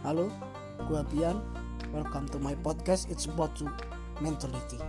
Halo, gue Bian. Welcome to my podcast. It's about to mentality.